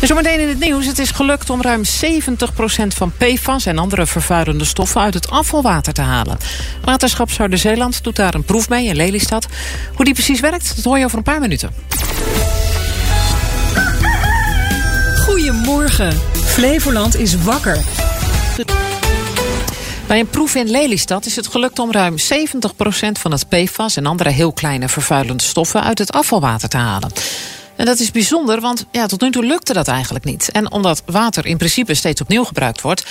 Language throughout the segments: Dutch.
En zometeen in het nieuws. Het is gelukt om ruim 70% van PFAS en andere vervuilende stoffen uit het afvalwater te halen. Waterschap Zuider-Zeeland doet daar een proef mee in Lelystad. Hoe die precies werkt, dat hoor je over een paar minuten. Goedemorgen. Flevoland is wakker. Bij een proef in Lelystad is het gelukt om ruim 70% van het PFAS en andere heel kleine vervuilende stoffen uit het afvalwater te halen. En dat is bijzonder, want ja, tot nu toe lukte dat eigenlijk niet. En omdat water in principe steeds opnieuw gebruikt wordt,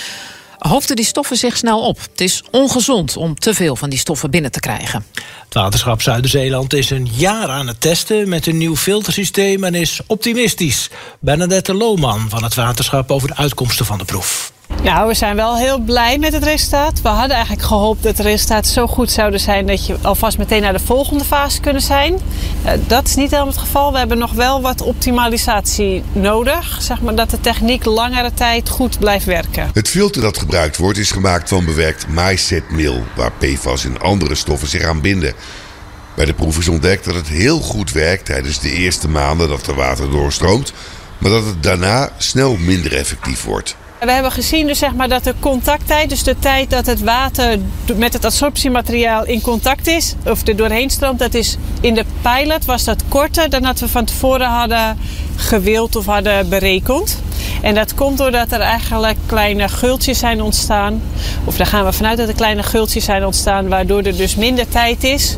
hoofden die stoffen zich snel op. Het is ongezond om te veel van die stoffen binnen te krijgen. Het waterschap Zuider-Zeeland is een jaar aan het testen met een nieuw filtersysteem en is optimistisch. Bernadette Lohman van het waterschap over de uitkomsten van de proef. Nou, we zijn wel heel blij met het resultaat. We hadden eigenlijk gehoopt dat de resultaten zo goed zouden zijn dat je alvast meteen naar de volgende fase kunnen zijn. Uh, dat is niet helemaal het geval. We hebben nog wel wat optimalisatie nodig. Zeg maar dat de techniek langere tijd goed blijft werken. Het filter dat gebruikt wordt is gemaakt van bewerkt maïszetmeel, waar PFAS en andere stoffen zich aan binden. Bij de proef is ontdekt dat het heel goed werkt tijdens de eerste maanden dat er water doorstroomt, maar dat het daarna snel minder effectief wordt. We hebben gezien dus zeg maar dat de contacttijd, dus de tijd dat het water met het absorptiemateriaal in contact is, of er doorheen stroomt, dat is in de pilot was dat korter dan dat we van tevoren hadden gewild of hadden berekend. En dat komt doordat er eigenlijk kleine gultjes zijn ontstaan. Of daar gaan we vanuit dat er kleine gultjes zijn ontstaan, waardoor er dus minder tijd is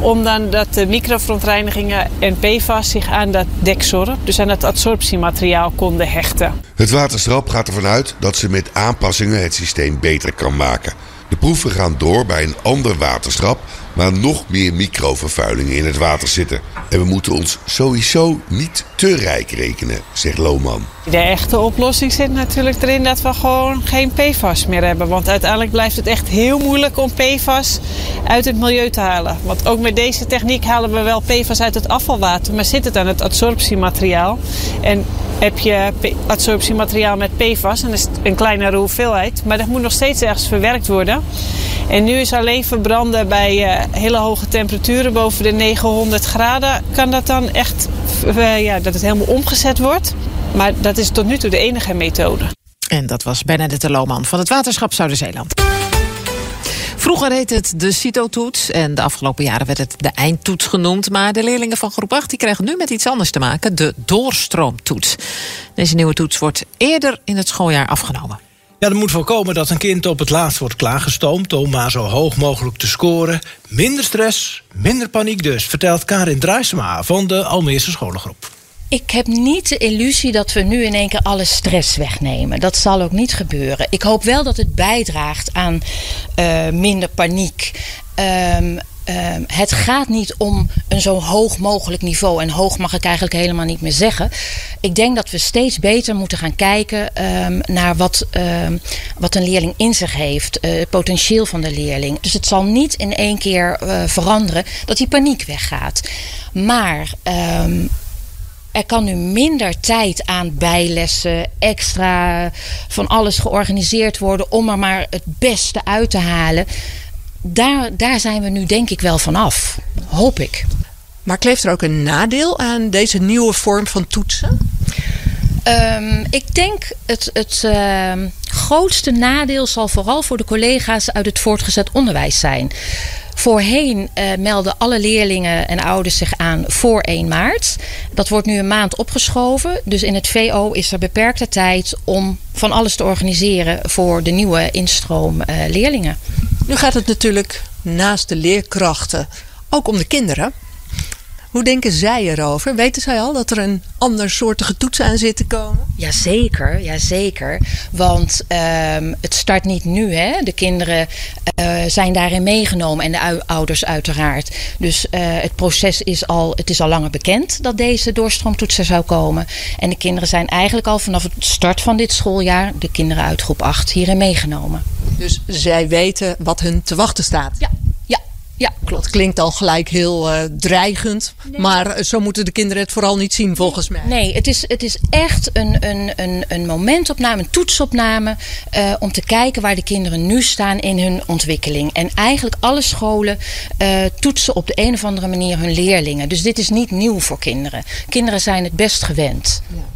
om dan dat de microverontreinigingen en PFAS zich aan dat dekzorp, dus aan het absorptiemateriaal konden hechten. Het waterstrap gaat ervan uit dat ze met aanpassingen het systeem beter kan maken. De proeven gaan door bij een ander waterschap waar nog meer microvervuilingen in het water zitten. En we moeten ons sowieso niet te rijk rekenen, zegt Lohman. De echte oplossing zit natuurlijk erin dat we gewoon geen PFAS meer hebben. Want uiteindelijk blijft het echt heel moeilijk om PFAS uit het milieu te halen. Want ook met deze techniek halen we wel PFAS uit het afvalwater, maar zit het aan het absorptiemateriaal. En heb je absorptiemateriaal met PFAS, en dat is een kleinere hoeveelheid, maar dat moet nog steeds ergens verwerkt worden. En nu is alleen verbranden bij uh, hele hoge temperaturen, boven de 900 graden, kan dat dan echt, uh, ja, dat het helemaal omgezet wordt. Maar dat is tot nu toe de enige methode. En dat was Bernadette Lohman van het Waterschap Zuider-Zeeland. Vroeger heette het de CITO-toets en de afgelopen jaren werd het de eindtoets genoemd. Maar de leerlingen van groep 8 die krijgen nu met iets anders te maken, de doorstroomtoets. Deze nieuwe toets wordt eerder in het schooljaar afgenomen. Ja, er moet voorkomen dat een kind op het laatst wordt klaargestoomd om maar zo hoog mogelijk te scoren. Minder stress, minder paniek dus, vertelt Karin Druisema van de Almeerse scholengroep. Ik heb niet de illusie dat we nu in één keer alle stress wegnemen. Dat zal ook niet gebeuren. Ik hoop wel dat het bijdraagt aan uh, minder paniek. Um, uh, het gaat niet om een zo hoog mogelijk niveau. En hoog mag ik eigenlijk helemaal niet meer zeggen. Ik denk dat we steeds beter moeten gaan kijken um, naar wat, wat een leerling in zich heeft. Uh, het potentieel van de leerling. Dus het zal niet in één keer uh, veranderen dat die paniek weggaat. Maar er kan nu minder tijd aan bijlessen, extra van alles georganiseerd worden om er maar het beste uit te halen. Daar, daar zijn we nu denk ik wel vanaf. Hoop ik. Maar kleeft er ook een nadeel aan deze nieuwe vorm van toetsen? Um, ik denk het, het uh, grootste nadeel zal vooral voor de collega's uit het voortgezet onderwijs zijn. Voorheen uh, melden alle leerlingen en ouders zich aan voor 1 maart. Dat wordt nu een maand opgeschoven. Dus in het VO is er beperkte tijd om van alles te organiseren voor de nieuwe instroom uh, leerlingen. Nu gaat het natuurlijk naast de leerkrachten ook om de kinderen. Hoe denken zij erover? Weten zij al dat er een ander soortige toets aan zit te komen? Jazeker, jazeker. Want um, het start niet nu. Hè? De kinderen uh, zijn daarin meegenomen en de ouders uiteraard. Dus uh, het proces is al, het is al langer bekend dat deze doorstroomtoets er zou komen. En de kinderen zijn eigenlijk al vanaf het start van dit schooljaar, de kinderen uit groep 8, hierin meegenomen. Dus zij weten wat hun te wachten staat? Ja. Ja, klopt. Het klinkt al gelijk heel uh, dreigend. Nee. Maar zo moeten de kinderen het vooral niet zien, volgens mij. Nee, het is, het is echt een, een, een, een momentopname, een toetsopname. Uh, om te kijken waar de kinderen nu staan in hun ontwikkeling. En eigenlijk alle scholen uh, toetsen op de een of andere manier hun leerlingen. Dus dit is niet nieuw voor kinderen. Kinderen zijn het best gewend. Ja.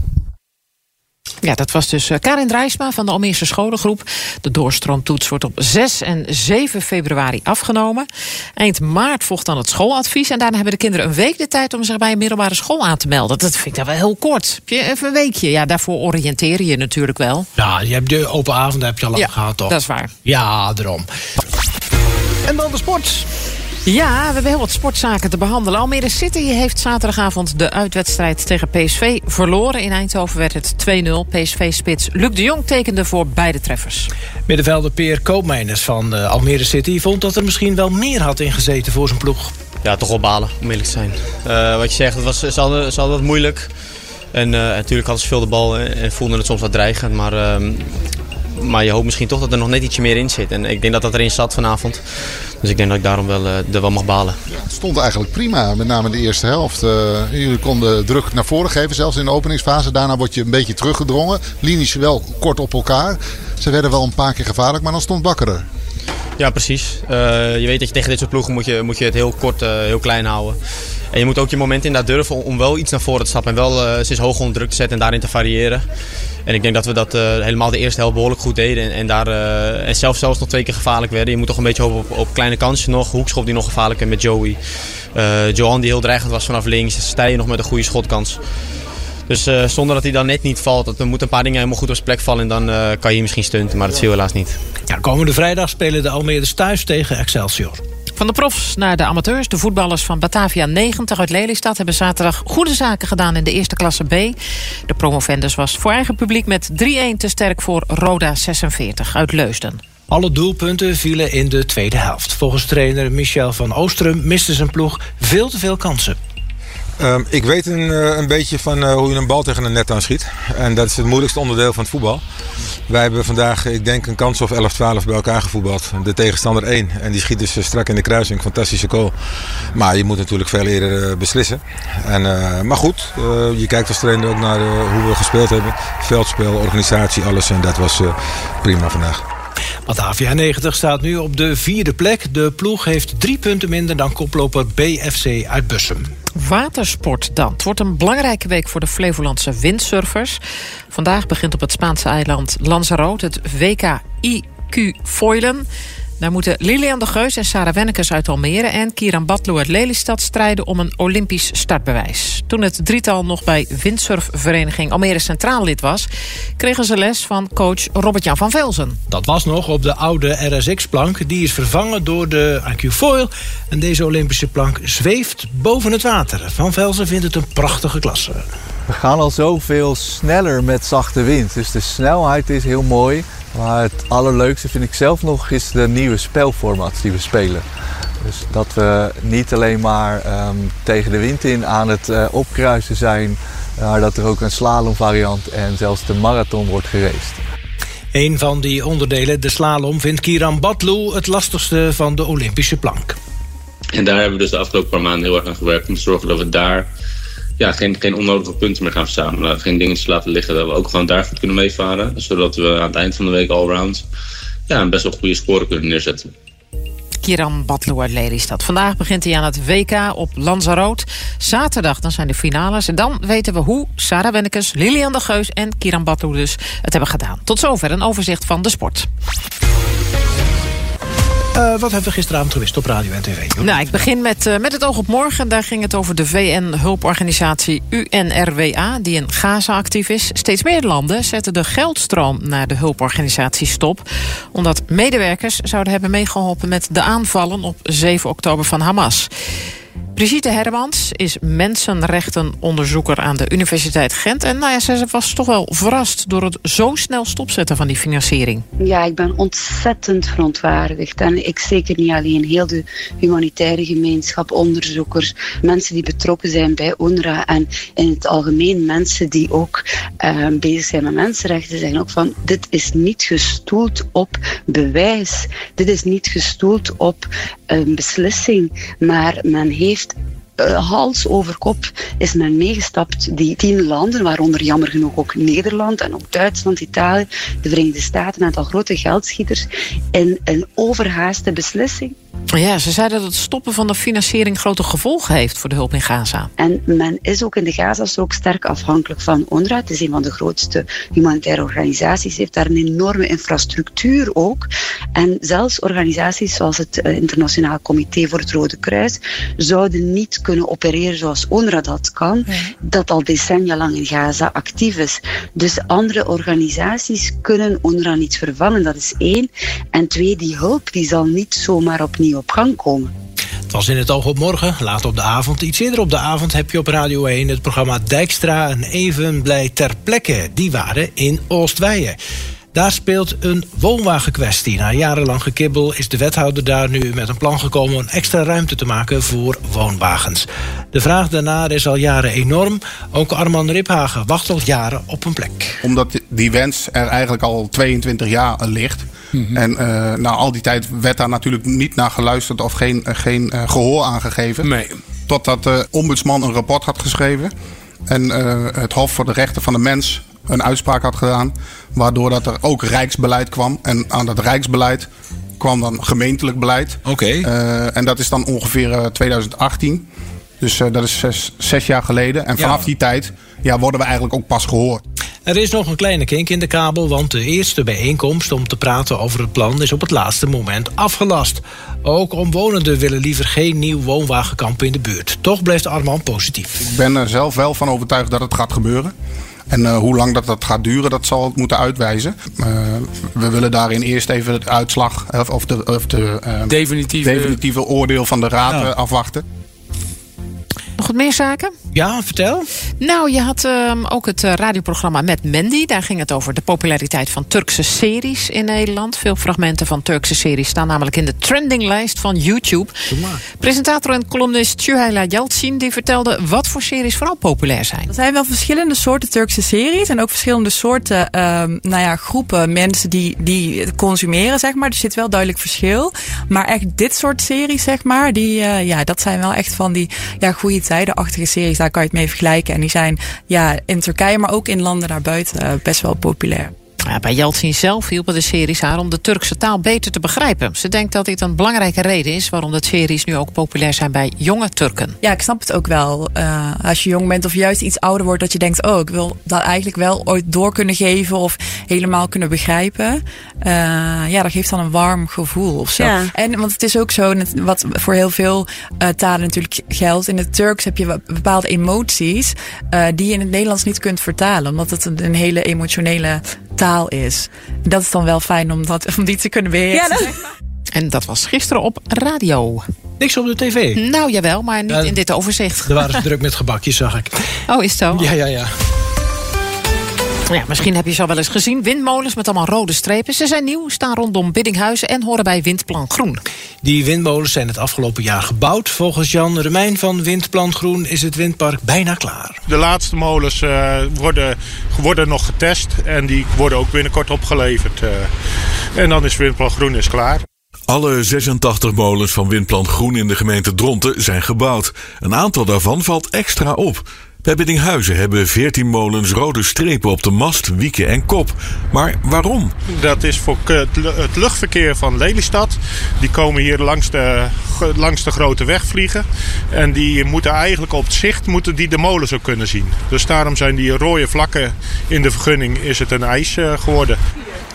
Ja, dat was dus eh, Karin Drijsma van de Almeerse scholengroep. De doorstroomtoets wordt op 6 en 7 februari afgenomen. Eind maart volgt dan het schooladvies. En daarna hebben de kinderen een week de tijd om zich bij een middelbare school aan te melden. Dat vind ik dan wel heel kort. Even een weekje. Ja, daarvoor oriënteer je je natuurlijk wel. Ja, je hebt de open avond heb je al lang Ja, gehad, toch? dat is waar. Ja, daarom. En dan de sport. Ja, we hebben heel wat sportzaken te behandelen. Almere City heeft zaterdagavond de uitwedstrijd tegen PSV verloren. In Eindhoven werd het 2-0. PSV-spits Luc de Jong tekende voor beide treffers. Middenvelder Peer Koopmeiners van eh, Almere City vond dat er misschien wel meer had ingezeten voor zijn ploeg. Ja, toch wel balen, om eerlijk te zijn. Eh, wat je zegt, het was, ze, hadden, ze hadden het moeilijk. En eh, natuurlijk hadden ze veel de bal en, en voelden het soms wat dreigend. Maar, ehm, maar je hoopt misschien toch dat er nog net ietsje meer in zit. En ik denk dat dat erin zat vanavond. Dus ik denk dat ik daarom wel, eh, er wel mag balen. Het stond eigenlijk prima, met name de eerste helft. Eh, jullie konden druk naar voren geven, zelfs in de openingsfase. Daarna word je een beetje teruggedrongen. Linies wel kort op elkaar. Ze werden wel een paar keer gevaarlijk, maar dan stond Bakker er. Ja, precies. Eh, je weet dat je tegen dit soort ploegen moet je, moet je het heel kort, heel klein houden. En je moet ook je moment inderdaad durven om, wel iets naar voren te stappen. En wel uh, steeds hoog onder druk te zetten en daarin te variëren. En ik denk dat we dat uh, helemaal de eerste helft behoorlijk goed deden. En, en, daar, uh, en zelf zelfs nog twee keer gevaarlijk werden. Je moet toch een beetje hopen op, op kleine kansjes nog. Hoekschop die nog gevaarlijk en met Joey. Johan die heel dreigend was vanaf links. Stijen nog met een goede schotkans. Dus uh, zonder dat hij dan net niet valt, er moeten een paar dingen helemaal goed op zijn plek vallen. En dan uh, kan je misschien stunten, maar dat zie je helaas niet. Ja, komende vrijdag spelen de Almeerders thuis tegen Excelsior. Van de profs naar de amateurs. De voetballers van Batavia 90 uit Lelystad hebben zaterdag goede zaken gedaan in de eerste klasse B. De promovendus was voor eigen publiek met 3-1 te sterk voor Roda 46 uit Leusden. Alle doelpunten vielen in de tweede helft. Volgens trainer Michel van Oostrum miste zijn ploeg veel te veel kansen. Um, ik weet een, uh, een beetje van uh, hoe je een bal tegen een net aanschiet. En dat is het moeilijkste onderdeel van het voetbal. Wij hebben vandaag, ik denk, een kans of 11, 12 bij elkaar gevoetbald. De tegenstander 1. En die schiet dus strak in de kruising. Fantastische goal. Maar je moet natuurlijk veel eerder beslissen. En, maar goed, je kijkt als trainer ook naar hoe we gespeeld hebben. Veldspel, organisatie, alles. En dat was prima vandaag. Batavia 90 staat nu op de vierde plek. De ploeg heeft drie punten minder dan koploper BFC uit Bussum. Watersport dan. Het wordt een belangrijke week voor de Flevolandse windsurfers. Vandaag begint op het Spaanse eiland Lanzarote het WK IQ Foilen. Daar moeten Lilian de Geus en Sarah Wennekes uit Almere... en Kieran Batlo uit Lelystad strijden om een Olympisch startbewijs. Toen het drietal nog bij windsurfvereniging Almere Centraal lid was... kregen ze les van coach Robert-Jan van Velzen. Dat was nog op de oude RSX-plank. Die is vervangen door de IQ Foil. En deze Olympische plank zweeft boven het water. Van Velzen vindt het een prachtige klasse. We gaan al zoveel sneller met zachte wind. Dus de snelheid is heel mooi. Maar het allerleukste vind ik zelf nog is de nieuwe spelformat die we spelen. Dus dat we niet alleen maar um, tegen de wind in aan het uh, opkruisen zijn, maar dat er ook een slalomvariant en zelfs de marathon wordt geraced. Een van die onderdelen, de slalom, vindt Kiran Batlu het lastigste van de Olympische plank. En daar hebben we dus de afgelopen paar maanden heel erg aan gewerkt om te zorgen dat we daar ja, geen, geen onnodige punten meer gaan verzamelen. Geen dingetjes laten liggen dat we ook gewoon daar goed kunnen meevaren. Zodat we aan het eind van de week allround ja, een best wel goede score kunnen neerzetten. Kiran Batlu uit Lelystad. Vandaag begint hij aan het WK op Lanzarote. Zaterdag dan zijn de finales. En dan weten we hoe Sarah Wennekes, Lilian de Geus en Kiran Batlu dus het hebben gedaan. Tot zover een overzicht van de sport. Uh, wat hebben we gisteravond gewist op radio en tv? Nou, ik begin met, uh, met het oog op morgen. Daar ging het over de VN-hulporganisatie UNRWA... die in Gaza actief is. Steeds meer landen zetten de geldstroom naar de hulporganisatie stop... omdat medewerkers zouden hebben meegeholpen... met de aanvallen op 7 oktober van Hamas. Brigitte Hermans is mensenrechtenonderzoeker aan de Universiteit Gent. En nou ja, ze was toch wel verrast door het zo snel stopzetten van die financiering. Ja, ik ben ontzettend verontwaardigd. En ik zeker niet alleen, heel de humanitaire gemeenschap, onderzoekers, mensen die betrokken zijn bij UNRWA en in het algemeen mensen die ook uh, bezig zijn met mensenrechten, zeggen ook van dit is niet gestoeld op bewijs. Dit is niet gestoeld op een beslissing, maar men heeft uh, hals over kop is men meegestapt. Die tien landen, waaronder jammer genoeg ook Nederland en ook Duitsland, Italië, de Verenigde Staten, een aantal grote geldschieters, in een overhaaste beslissing Ja, ze zeiden dat het stoppen van de financiering grote gevolgen heeft voor de hulp in Gaza. En men is ook in de Gazastrook sterk afhankelijk van UNRWA. Het is een van de grootste humanitaire organisaties, heeft daar een enorme infrastructuur ook. En zelfs organisaties zoals het eh, Internationaal Comité voor het Rode Kruis zouden niet kunnen opereren zoals UNRWA dat kan, dat al decennia lang in Gaza actief is. Dus andere organisaties kunnen UNRWA niet vervangen, dat is één. En twee, die hulp die zal niet zomaar opnieuw op gang komen. Het was in het oog op morgen, laat op de avond. Iets eerder op de avond heb je op Radio 1 het programma Dijkstra en Even Blij ter plekke. Die waren in Oostweijen. Daar speelt een woonwagenkwestie. Na jarenlang gekibbel is de wethouder daar nu met een plan gekomen... om extra ruimte te maken voor woonwagens. De vraag daarnaar is al jaren enorm. Ook Arman Riphagen wacht al jaren op een plek. Omdat die wens er eigenlijk al 22 jaar ligt... En uh, na al die tijd werd daar natuurlijk niet naar geluisterd of geen, uh, geen uh, gehoor aangegeven. Nee. Totdat de ombudsman een rapport had geschreven. En het Hof voor de Rechten van de Mens een uitspraak had gedaan. Waardoor dat er ook rijksbeleid kwam. En aan dat rijksbeleid kwam dan gemeentelijk beleid. Oké. Okay. en dat is dan ongeveer 2018. Dus dat is zes, zes, jaar geleden. En vanaf ja. die tijd ja, worden we eigenlijk ook pas gehoord. Er is nog een kleine kink in de kabel, want de eerste bijeenkomst om te praten over het plan is op het laatste moment afgelast. Ook omwonenden willen liever geen nieuw woonwagenkamp in de buurt. Toch blijft Armand positief. Ik ben er zelf wel van overtuigd dat het gaat gebeuren. En uh, hoe lang dat, dat gaat duren, dat zal het moeten uitwijzen. Uh, we willen daarin eerst even het uitslag of de, of de uh, definitieve... definitieve oordeel van de raad ja. afwachten. Nog wat meer zaken? Ja, vertel. Nou, je had um, ook het uh, radioprogramma met Mandy. Daar ging het over de populariteit van Turkse series in Nederland. Veel fragmenten van Turkse series staan namelijk in de trendinglijst van YouTube. Presentator en columnist Süheyla Yalcin die vertelde wat voor series vooral populair zijn. Er zijn wel verschillende soorten Turkse series en ook verschillende soorten um, nou ja, groepen mensen die, die consumeren, zeg maar. Er zit wel duidelijk verschil. Maar echt dit soort series, zeg maar, die, uh, ja, dat zijn wel echt van die ja, goede tijdenachtige series daar kan je het mee vergelijken. En die zijn ja, in Turkije, maar ook in landen daarbuiten best wel populair. Ja, bij Yeltsin zelf hielpen de series haar om de Turkse taal beter te begrijpen. Ze denkt dat dit een belangrijke reden is waarom de series nu ook populair zijn bij jonge Turken. Ja, ik snap het ook wel. Uh, als je jong bent of juist iets ouder wordt, dat je denkt: oh, ik wil dat eigenlijk wel ooit door kunnen geven of helemaal kunnen begrijpen. Uh, ja, dat geeft dan een warm gevoel of zo. Ja. En want het is ook zo, wat voor heel veel uh, talen natuurlijk geldt. In het Turks heb je bepaalde emoties die je in het Nederlands niet kunt vertalen, omdat het een, een hele emotionele taal is. Dat is dan wel fijn om, dat, om die te kunnen beheersen. Ja, dat... En dat was gisteren op radio. Niks op de tv? Nou, jawel, maar niet in dit overzicht. Er waren ze druk met gebakjes, zag ik. Oh, is het zo? Ja, ja, ja. Ja, misschien heb je ze al wel eens gezien. Windmolens met allemaal rode strepen. Ze zijn nieuw, staan rondom Biddinghuizen en horen bij Windplan Groen. Die windmolens zijn het afgelopen jaar gebouwd. Volgens Jan Remijn van Windplan Groen is het windpark bijna klaar. De laatste molens uh, worden, worden nog getest en die worden ook binnenkort opgeleverd. Uh, en dan is Windplan Groen is klaar. Alle 86 molens van Windplan Groen in de gemeente Dronten zijn gebouwd. Een aantal daarvan valt extra op. Bij Biddinghuizen hebben 14 molens rode strepen op de mast, wieken en kop. Maar waarom? Dat is voor het luchtverkeer van Lelystad. Die komen hier langs de, langs de grote weg vliegen. En die moeten eigenlijk op het zicht moeten die de molens ook kunnen zien. Dus daarom zijn die rode vlakken in de vergunning is het een ijs geworden.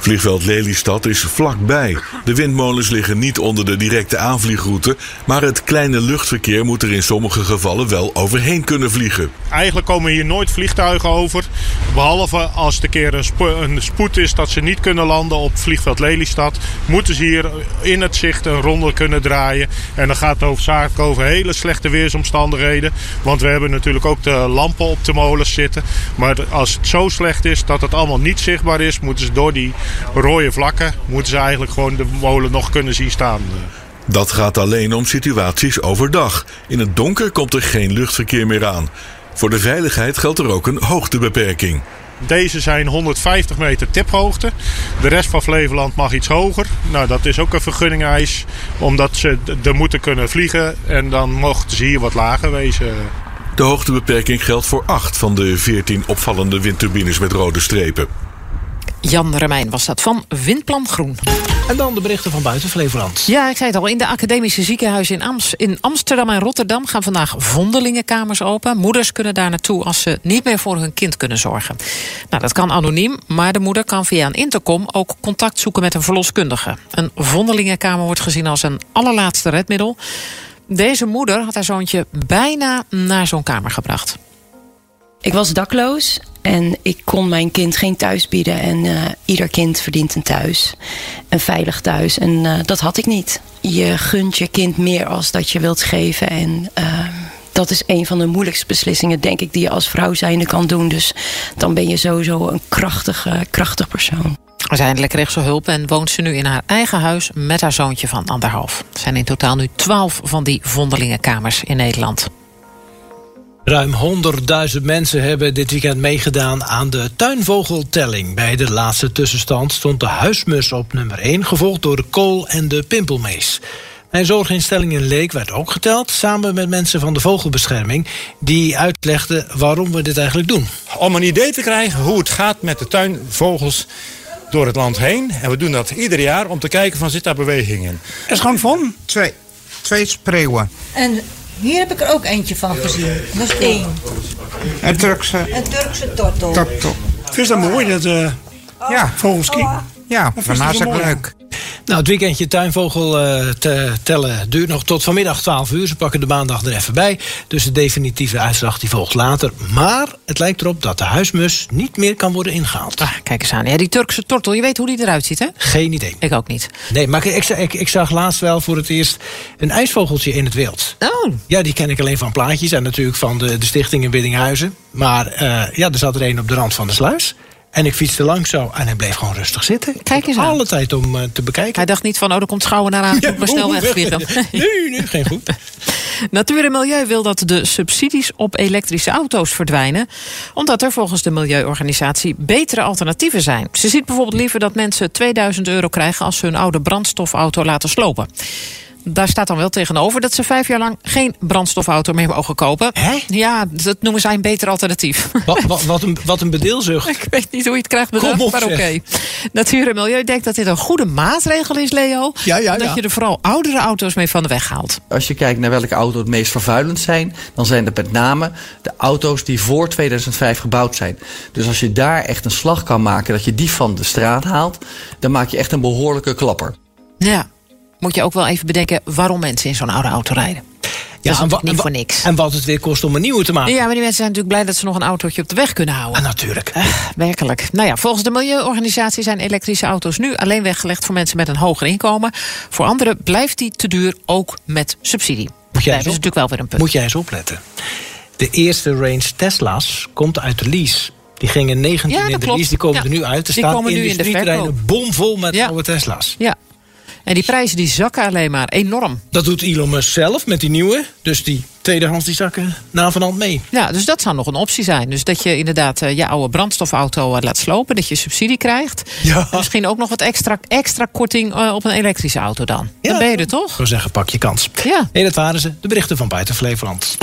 Vliegveld Lelystad is vlakbij. De windmolens liggen niet onder de directe aanvliegroute, maar het kleine luchtverkeer moet er in sommige gevallen wel overheen kunnen vliegen. Eigenlijk komen hier nooit vliegtuigen over, behalve als een keer een, een spoed is dat ze niet kunnen landen op vliegveld Lelystad, moeten ze hier in het zicht een ronde kunnen draaien. En dan gaat het hoofdzakelijk over hele slechte weersomstandigheden, want we hebben natuurlijk ook de lampen op de molens zitten. Maar als het zo slecht is dat het allemaal niet zichtbaar is, moeten ze door die rode vlakken moeten ze eigenlijk gewoon de molen nog kunnen zien staan. Dat gaat alleen om situaties overdag. In het donker komt er geen luchtverkeer meer aan. Voor de veiligheid geldt er ook een hoogtebeperking. Deze zijn 150 meter tiphoogte. De rest van Flevoland mag iets hoger. Nou, dat is ook een vergunningeis. Omdat ze er moeten kunnen vliegen. En dan mochten ze hier wat lager wezen. De hoogtebeperking geldt voor 8 van de 14 opvallende windturbines met rode strepen. Jan Remijn was dat van Windplan Groen. En dan de berichten van buiten Flevoland. Ja, ik zei het al. In de academische ziekenhuizen in, Ams, in Amsterdam en Rotterdam gaan vandaag vondelingenkamers open. Moeders kunnen daar naartoe als ze niet meer voor hun kind kunnen zorgen. Nou, dat kan anoniem, maar de moeder kan via een intercom ook contact zoeken met een verloskundige. Een vondelingenkamer wordt gezien als een allerlaatste redmiddel. Deze moeder had haar zoontje bijna naar zo'n kamer gebracht. Ik was dakloos en ik kon mijn kind geen thuis bieden. En uh, ieder kind verdient een thuis. Een veilig thuis. En uh, dat had ik niet. Je gunt je kind meer als dat je wilt geven. En uh, dat is een van de moeilijkste beslissingen, denk ik, die je als vrouw zijnde kan doen. Dus dan ben je sowieso een krachtige, krachtig persoon. Uiteindelijk kreeg ze hulp en woont ze nu in haar eigen huis met haar zoontje van anderhalf. Er zijn in totaal nu twaalf van die vondelingenkamers in Nederland. Ruim 100.000 mensen hebben dit weekend meegedaan aan de tuinvogeltelling. Bij de laatste tussenstand stond de huismus op nummer 1, gevolgd door de kool en de pimpelmees. Mijn zorginstelling in Leek werd ook geteld, samen met mensen van de vogelbescherming... die uitlegden waarom we dit eigenlijk doen. Om een idee te krijgen hoe het gaat met de tuinvogels door het land heen. En we doen dat ieder jaar om te kijken van zit daar beweging in. Er is gewoon van twee, twee spreeuwen. En hier heb ik er ook eentje van gezien. Dat is één. Een Turkse... Een Turkse tortel. tortel. Vind je dat mooi, dat uh, ja. vogelski? Oh. Ja, van hartstikke leuk. Nou, het weekendje tuinvogel uh, te tellen duurt nog tot vanmiddag 12 uur. Ze pakken de maandag er even bij. Dus de definitieve uitslag die volgt later. Maar het lijkt erop dat de huismus niet meer kan worden ingehaald. Ah, kijk eens aan. Ja, die Turkse tortel, je weet hoe die eruit ziet, hè? Geen idee. Ik ook niet. Nee, maar ik, ik, ik zag laatst wel voor het eerst een ijsvogeltje in het wild. Oh. Ja, die ken ik alleen van plaatjes en natuurlijk van de, de stichting in Biddinghuizen. Maar uh, ja, er zat er een op de rand van de sluis. En ik fietste langs zo en hij bleef gewoon rustig zitten. Kijk eens aan. Alle tijd om uh, te bekijken. Hij dacht niet van, oh, er komt schouwen naar aan. Ja, we snel wegvliegen. Nee, nee, geen goed. Natuur en Milieu wil dat de subsidies op elektrische auto's verdwijnen. Omdat er volgens de Milieuorganisatie betere alternatieven zijn. Ze ziet bijvoorbeeld liever dat mensen 2000 euro krijgen... als ze hun oude brandstofauto laten slopen. Daar staat dan wel tegenover dat ze vijf jaar lang geen brandstofauto meer mogen kopen. Hè? Ja, dat noemen zij een beter alternatief. Wat, wat, wat, een, wat een bedeelzucht. Ik weet niet hoe je het krijgt bedacht, op, maar oké. Okay. Natuur en Milieu denkt dat dit een goede maatregel is, Leo. Ja, ja, dat ja. je er vooral oudere auto's mee van de weg haalt. Als je kijkt naar welke auto's het meest vervuilend zijn... dan zijn dat met name de auto's die voor 2005 gebouwd zijn. Dus als je daar echt een slag kan maken dat je die van de straat haalt... dan maak je echt een behoorlijke klapper. Ja, moet je ook wel even bedenken waarom mensen in zo'n oude auto rijden. Ja, dat is en, niet voor niks. En wat het weer kost om een nieuwe te maken. Ja, maar die mensen zijn natuurlijk blij dat ze nog een autootje op de weg kunnen houden. Ah, natuurlijk. Uh, werkelijk. Nou ja, volgens de Milieuorganisatie zijn elektrische auto's nu alleen weggelegd voor mensen met een hoger inkomen. Voor anderen blijft die te duur, ook met subsidie. Moet jij Daar is natuurlijk wel weer een punt. Moet jij eens opletten. De eerste range Tesla's komt uit de lease. Die gingen 19 ja, in de klopt. lease, die komen ja. er nu uit. Er die staan komen nu in de verkoop. bomvol met oude Tesla's. Ja. En die prijzen die zakken alleen maar enorm. Dat doet Elon Musk zelf met die nieuwe. Dus die tweedehands die zakken na van hand mee. Ja, dus dat zou nog een optie zijn. Dus dat je inderdaad uh, je oude brandstofauto uh, laat slopen. Dat je subsidie krijgt. Ja. En misschien ook nog wat extra, extra korting uh, op een elektrische auto dan. Ja. Dan ben je er toch? Ik zou zeggen, pak je kans. Ja. Nee, dat waren ze. De berichten van buiten Flevoland.